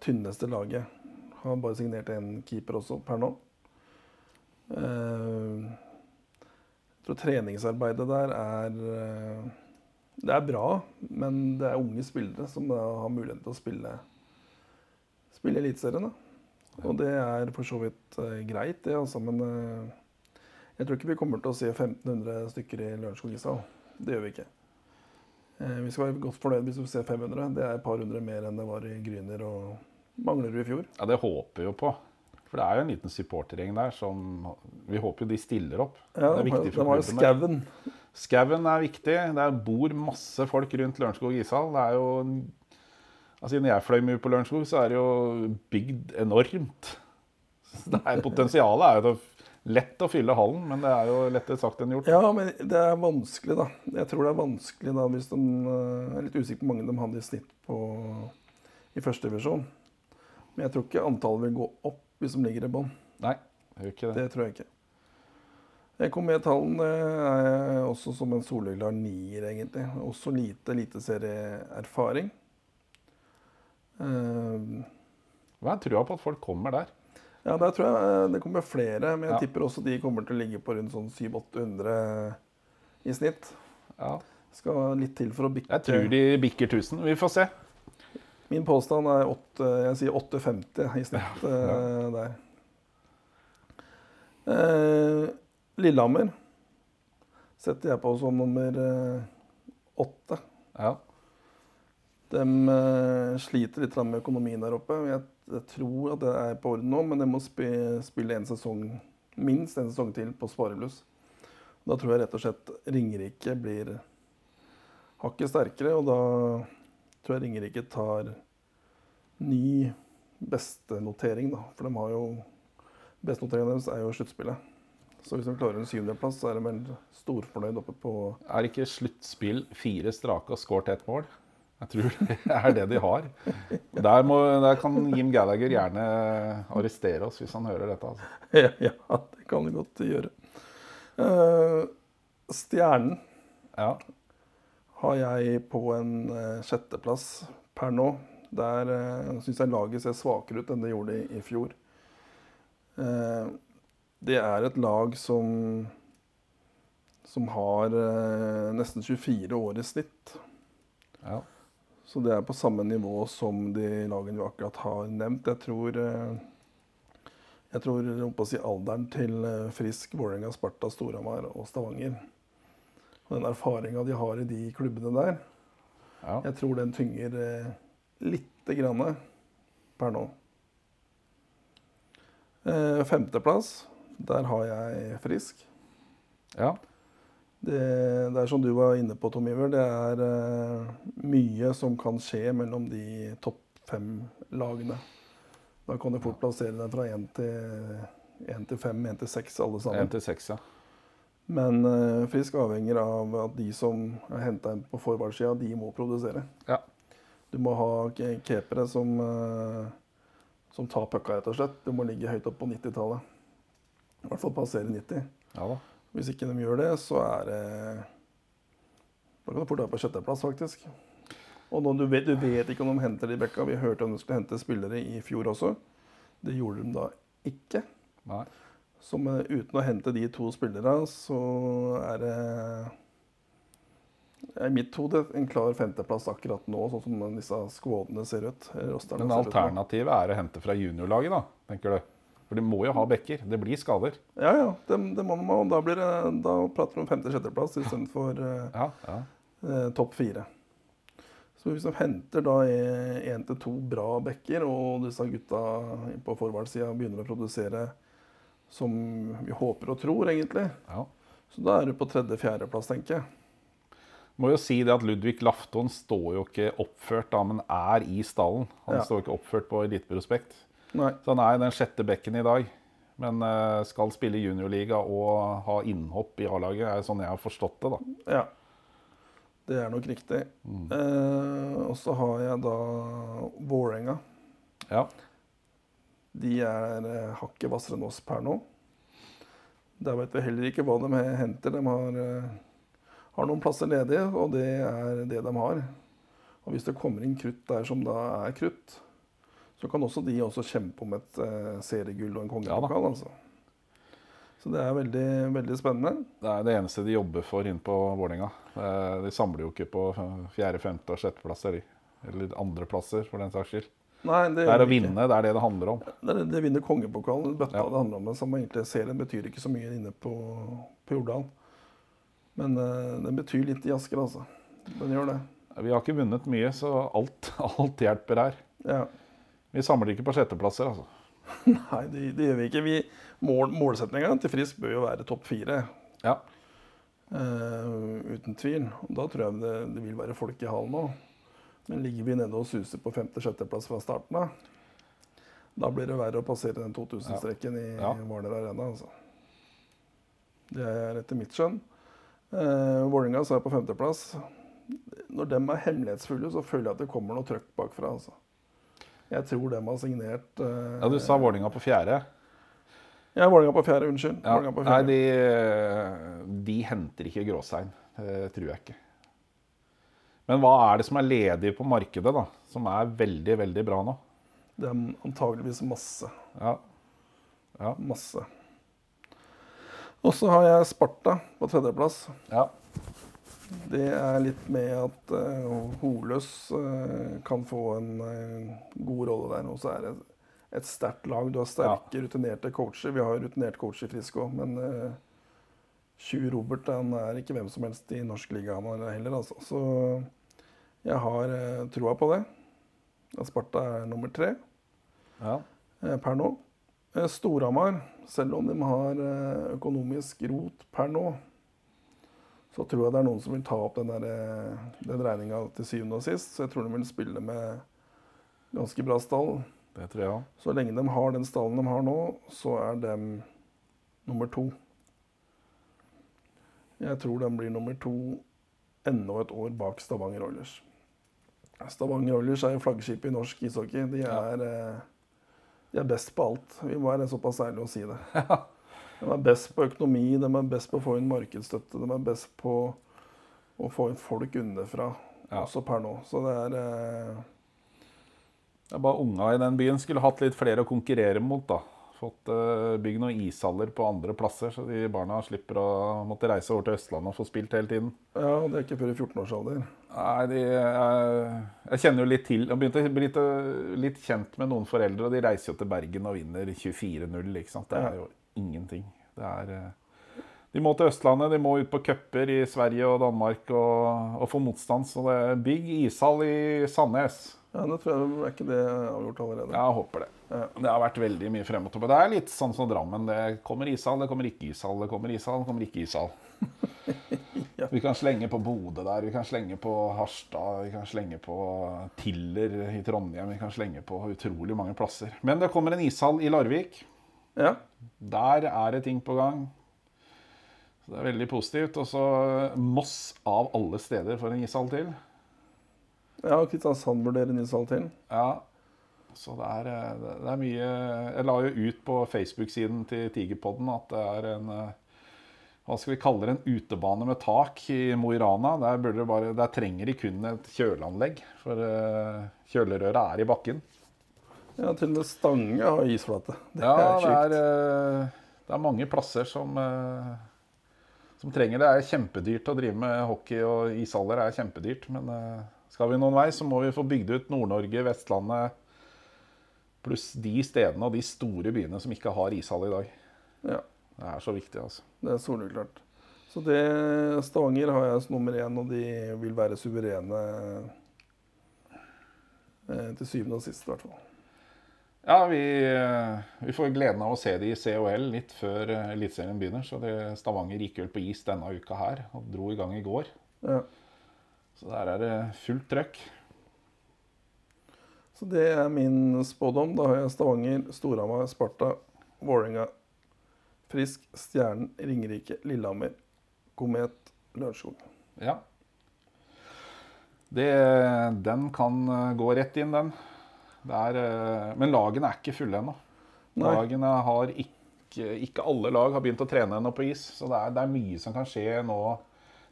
tynneste laget. Har bare signert én keeper også per nå. Eh, jeg tror treningsarbeidet der er eh, Det er bra, men det er unge spillere som har muligheten til å spille, spille Eliteserien. Og det er for så vidt uh, greit, det, altså. Men uh, jeg tror ikke vi kommer til å se 1500 stykker i Lørenskog ishall. Det gjør vi ikke. Uh, vi skal være godt fornøyd hvis vi ser 500. Det er et par hundre mer enn det var i Gryner og Manglerud i fjor. Ja, Det håper vi jo på. For det er jo en liten supportergjeng der som Vi håper jo de stiller opp. Ja, det er viktig de har jo klubben. skauen. Skauen er viktig. Det bor masse folk rundt Lørenskog ishall. Det er jo altså, Når jeg fløy mye på Lørenskog, så er det jo bygd enormt. Så det er, potensialet er jo lett å fylle hallen, men det er jo lettere sagt enn gjort. Ja, men det er vanskelig, da. Jeg tror det er vanskelig da hvis de eh, Jeg er litt usikker på hvor mange de hadde i snitt på, i første divisjon. Men jeg tror ikke antallet vil gå opp hvis de ligger i bånn. Nei, det. Det tror jeg ikke. Jeg kom med tallene er også som en soleklar nier, egentlig. Også lite eliteserieerfaring. Uh, Hva er trua på at folk kommer der? ja, der tror jeg eh, det kommer flere, men jeg Ja. tipper også de kommer til å ligge på rundt sånn 700-800 i snitt. Ja. Skal litt til for å bikke Jeg tror de bikker 1000. Vi får se. Min påstand er 8, jeg sier 8,50 i snitt ja. der. Eh, Lillehammer setter jeg på som nummer eh, åtte. Ja. De eh, sliter litt med økonomien der oppe. Jeg, tror at det er på orden nå, men de må spille en sesong, minst en sesong til på sparebluss. Da tror jeg rett og slett Ringerike blir hakket sterkere, og da tror jeg Ringerike tar ny bestenotering, da. For de har jo Bestenoteringen deres er jo sluttspillet. Så hvis de klarer en syvendeplass, så er de vel storfornøyd oppe på Er ikke sluttspill fire strake og skåret ett mål? Jeg tror det er det de har. Der, må, der kan Jim Gallagher gjerne arrestere oss hvis han hører dette. Altså. Ja, ja, det kan han godt gjøre. Uh, stjernen Ja. har jeg på en uh, sjetteplass per nå. Der uh, syns jeg laget ser svakere ut enn det gjorde i, i fjor. Eh, det er et lag som som har eh, nesten 24 år i snitt. ja. Så det er på samme nivå som de lagene vi akkurat har nevnt. Jeg tror eh, jeg tror jeg å si alderen til eh, Frisk, Vålerenga, Sparta, Storhamar og Stavanger. Og den erfaringa de har i de klubbene der, ja. jeg tror den tynger eh, lite grann per nå. Eh, femteplass, der har jeg Frisk. ja. Det, det er som du var inne på, Tom Iver. Det er uh, mye som kan skje mellom de topp fem-lagene. Da kan du fort plassere deg fra én til, fem, én til seks, alle sammen. 1 til 6, ja. Men uh, Frisk avhenger av at de som er henta inn på forward-sida, de må produsere. Ja. Du må ha capere som, uh, som tar pucka, rett og slett. Du må ligge høyt opp på 90-tallet. I hvert fall passere 90. ja da. Hvis ikke de gjør det, så er det Da kan du fort være på sjetteplass, faktisk. Og du, vet, du vet ikke om de henter de bekka. Vi hørte om de skulle hente spillere i fjor også. Det gjorde de da ikke. Nei. Så med, uten å hente de to spillerne, så er det i mitt hode en klar femteplass akkurat nå, sånn som disse skvådene ser ut. Men alternativet er å hente fra juniorlaget, da, tenker du? For de må jo ha bekker. Det blir skader. Ja, ja, det, det må man. og Da, blir det, da prater vi om femte-sjetteplass istedenfor uh, Ja, ja. eh, topp fire. Så hvis de henter da én til to bra bekker, og disse gutta på forward-sida begynner å produsere som vi håper og tror, egentlig, ja. så da er du på tredje-fjerdeplass, tenker jeg. Må jo si det at Ludvig Lafton står jo ikke oppført, da, men er i stallen. Han Ja. står ikke oppført på Eliteprospekt. Nei. Så han er den sjette bekken i dag. Men eh, skal spille juniorliga og ha innhopp i A-laget, er sånn jeg har forstått det. da. Ja. Det er nok riktig. Eh, og så har jeg da Vålerenga. Ja. De er eh, hakket hvassere enn oss per nå. Der vet vi heller ikke hva de henter. De har, eh, har noen plasser ledige, og det er det de har. Og hvis det kommer inn krutt der som da er krutt, så kan også de også kjempe om et eh, seriegull og en Ja kongepokal. altså. Så det er veldig, veldig spennende. Det er det eneste de jobber for inne på Vålerenga. De samler jo ikke på fjerde, femte og sjetteplasser. Eller andreplasser, for den saks skyld. Nei, Det det, er å vi vinne, det er det det handler om. Det, er- det vinner kongepokalen. Bøtta Ja. det handler om. Samme egentlig serien betyr ikke så mye inne på, på Jordal. Men uh, den betyr litt i Asker, altså. Den gjør det. Vi har ikke vunnet mye, så alt, alt hjelper her. Ja. Vi samler ikke på sjetteplasser, altså. Nei, det, det gjør vi ikke. Vi, mål, målsetninga til Frisk bør jo være topp fire. Ja. Uh, uten tvil. Og da tror jeg det, det vil være folk i hallen òg. Men ligger vi nede og suser på femte-sjetteplass fra starten av, da blir det verre å passere den 2000-streken i Ja. Warner Arena. Altså. Det er etter mitt skjønn. Eh, Vålerenga er på femteplass. Når de er hemmelighetsfulle, så føler jeg at det kommer noe trøkk bakfra. Altså. Jeg tror dem har signert uh, Ja, Du sa Vålinga på fjerde. Ja, Vålinga på fjerde. Unnskyld. Ja. På fjerde. Nei, de, de henter ikke gråstein. Det tror jeg ikke. Men hva er det som er ledig på markedet, da? Som er veldig, veldig bra nå? Det er antageligvis masse. Ja. Ja. Masse. Og så har jeg Sparta på tredjeplass. ja. Det er litt med at uh, Holøs eh, kan få en eh, god rolle der. Og så er det et sterkt lag. Du har sterke, rutinerte coacher. Vi har rutinert coach i Frisk òg, men uh, Robert han er ikke hvem som helst i norsk liga er heller, altså. Så jeg har troa på det. Sparta er nummer tre. ja. eh, per nå. Eh, Storhamar, selv om de har eh, økonomisk rot per nå, så tror jeg det er noen som vil ta opp den, der, eh, den regninga til syvende og sist. Så jeg tror de vil spille med ganske bra stall. Det tror jeg også. Så lenge de har den stallen de har nå, så er de nummer to. Jeg tror de blir nummer to enda et år bak Stavanger Oilers. Stavanger Oilers er jo flaggskipet i norsk ishockey. De er, ja. de er best på alt. Vi må være såpass ærlige å si det. De er best på økonomi, de er best på å få inn markedsstøtte, de er best på å få inn folk underfra, Ja. også per nå. Så det er eh, Det er bare unga i den byen skulle hatt litt flere å konkurrere mot, da. Fått eh, bygd noen ishaller på andre plasser, så de barna slipper å måtte reise over til Østlandet og få spilt hele tiden. Ja, og det er ikke før i 14-årsalder. Nei, de, jeg, jeg kjenner jo litt til Jeg begynte å bli litt, litt kjent med noen foreldre, og de reiser jo til Bergen og vinner 24-0. ikke sant? Det er jo ingenting. Det er eh, De må til Østlandet, de må ut på cuper i Sverige og Danmark og, og få motstand. Så det er big ishall i Sandnes. Ja, det tror jeg er ikke det avgjort allerede. Jeg håper det. Det har vært veldig mye frem og tilbake. Det er litt sånn som Drammen. Det kommer ishall, det kommer ikke ishall, det kommer ishall, det kommer ikke ishall. Ja. Vi kan slenge på Bodø der, vi kan slenge på Harstad, vi kan slenge på Tiller i Trondheim. Vi kan slenge på utrolig mange plasser. Men det kommer en ishall i Larvik. Ja. Der er det ting på gang. Så det er veldig positivt. Og så Moss av alle steder for en ishall til. ja, og Kristiansand vurderer Nishall til. Ja, så det er, eh, det er mye Jeg la jo ut på Facebook-siden til Tigerpodden at det er en eh, Hva skal vi kalle det? En utebane med tak i Mo i Rana. Der, der trenger de kun et kjøleanlegg, for eh, kjølerøret er i bakken. Ja, til og med Stange har isflate. Det Ja, er det er, eh, det er mange plasser som, eh, som trenger det. Det er kjempedyrt å drive med hockey, og ishaller er kjempedyrt. Men eh, skal vi noen vei, så må vi få bygd ut Nord-Norge, Vestlandet, pluss de stedene og de store byene som ikke har ishall i dag. Ja, Det er så viktig, altså. det er soleklart. Så det Stavanger har jeg som nummer én, og de vil være suverene eh, til syvende og sist, i hvert fall. Ja, vi, eh, vi får gleden av å se de i COL litt før eh, Eliteserien begynner. Så det, Stavanger gikk vel på is denne uka her og dro i gang i går. Ja. Så der er det fullt trøkk. Så det er min spådom. Da har jeg Stavanger, Storhamar, Sparta, Vålerenga, Frisk, Stjernen, Ringerike, Lillehammer, Komet, Lørenskog. Ja. Det, den kan eh, gå rett inn, den. Er, eh, men lagene er ikke fulle ennå. Lagene har ikke, ikke alle lag har begynt å trene ennå på is. Så det er, det er mye som kan skje nå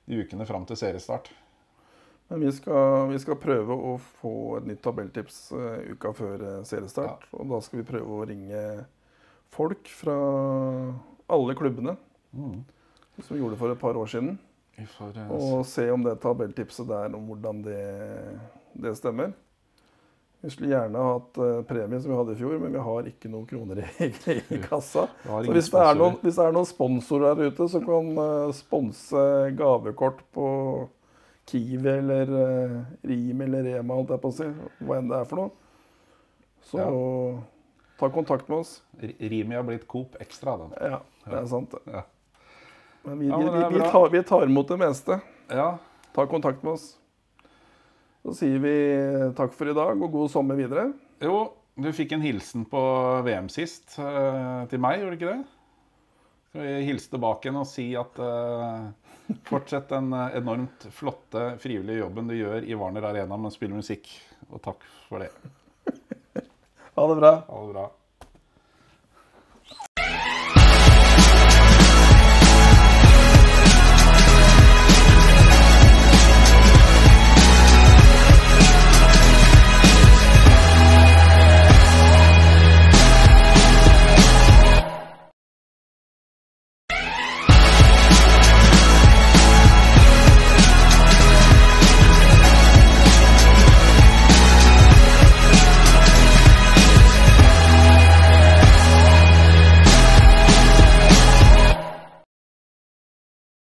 de ukene fram til seriestart. Men vi skal, vi skal prøve å få et nytt tabelltips eh, uka før seriestart. seriestart. Og da skal vi prøve å ringe folk fra alle klubbene, Mm. som vi gjorde for et par år siden. Får eh, Og se om det tabelltipset der, om hvordan det, det stemmer. Vi skulle gjerne hatt eh, premie som vi hadde i fjor, men vi har ikke noen kroner i, i kassa. Så hvis det, er noen, hvis det er noen sponsorer der ute som kan uh, sponse gavekort på Kiwi eller Rim eller Rema, holdt jeg på å si, hva enn det er for noe, så ta kontakt med oss. Rimi har blitt Coop Extra, da. Ja, det er sant. Ja. Men vi, Ja, vi, vi, tar, vi tar imot det meste. Ja, Ta kontakt med oss. Så sier vi takk for i dag og god sommer videre. Jo, du fikk en hilsen på VM sist eh, til meg, gjorde du ikke det? Skal vi hilse tilbake igjen og si at uh, fortsett den eh, enormt flotte frivillige jobben du gjør i Warner Arena med å spille musikk. Og takk for det. Ha det bra. Ha det bra.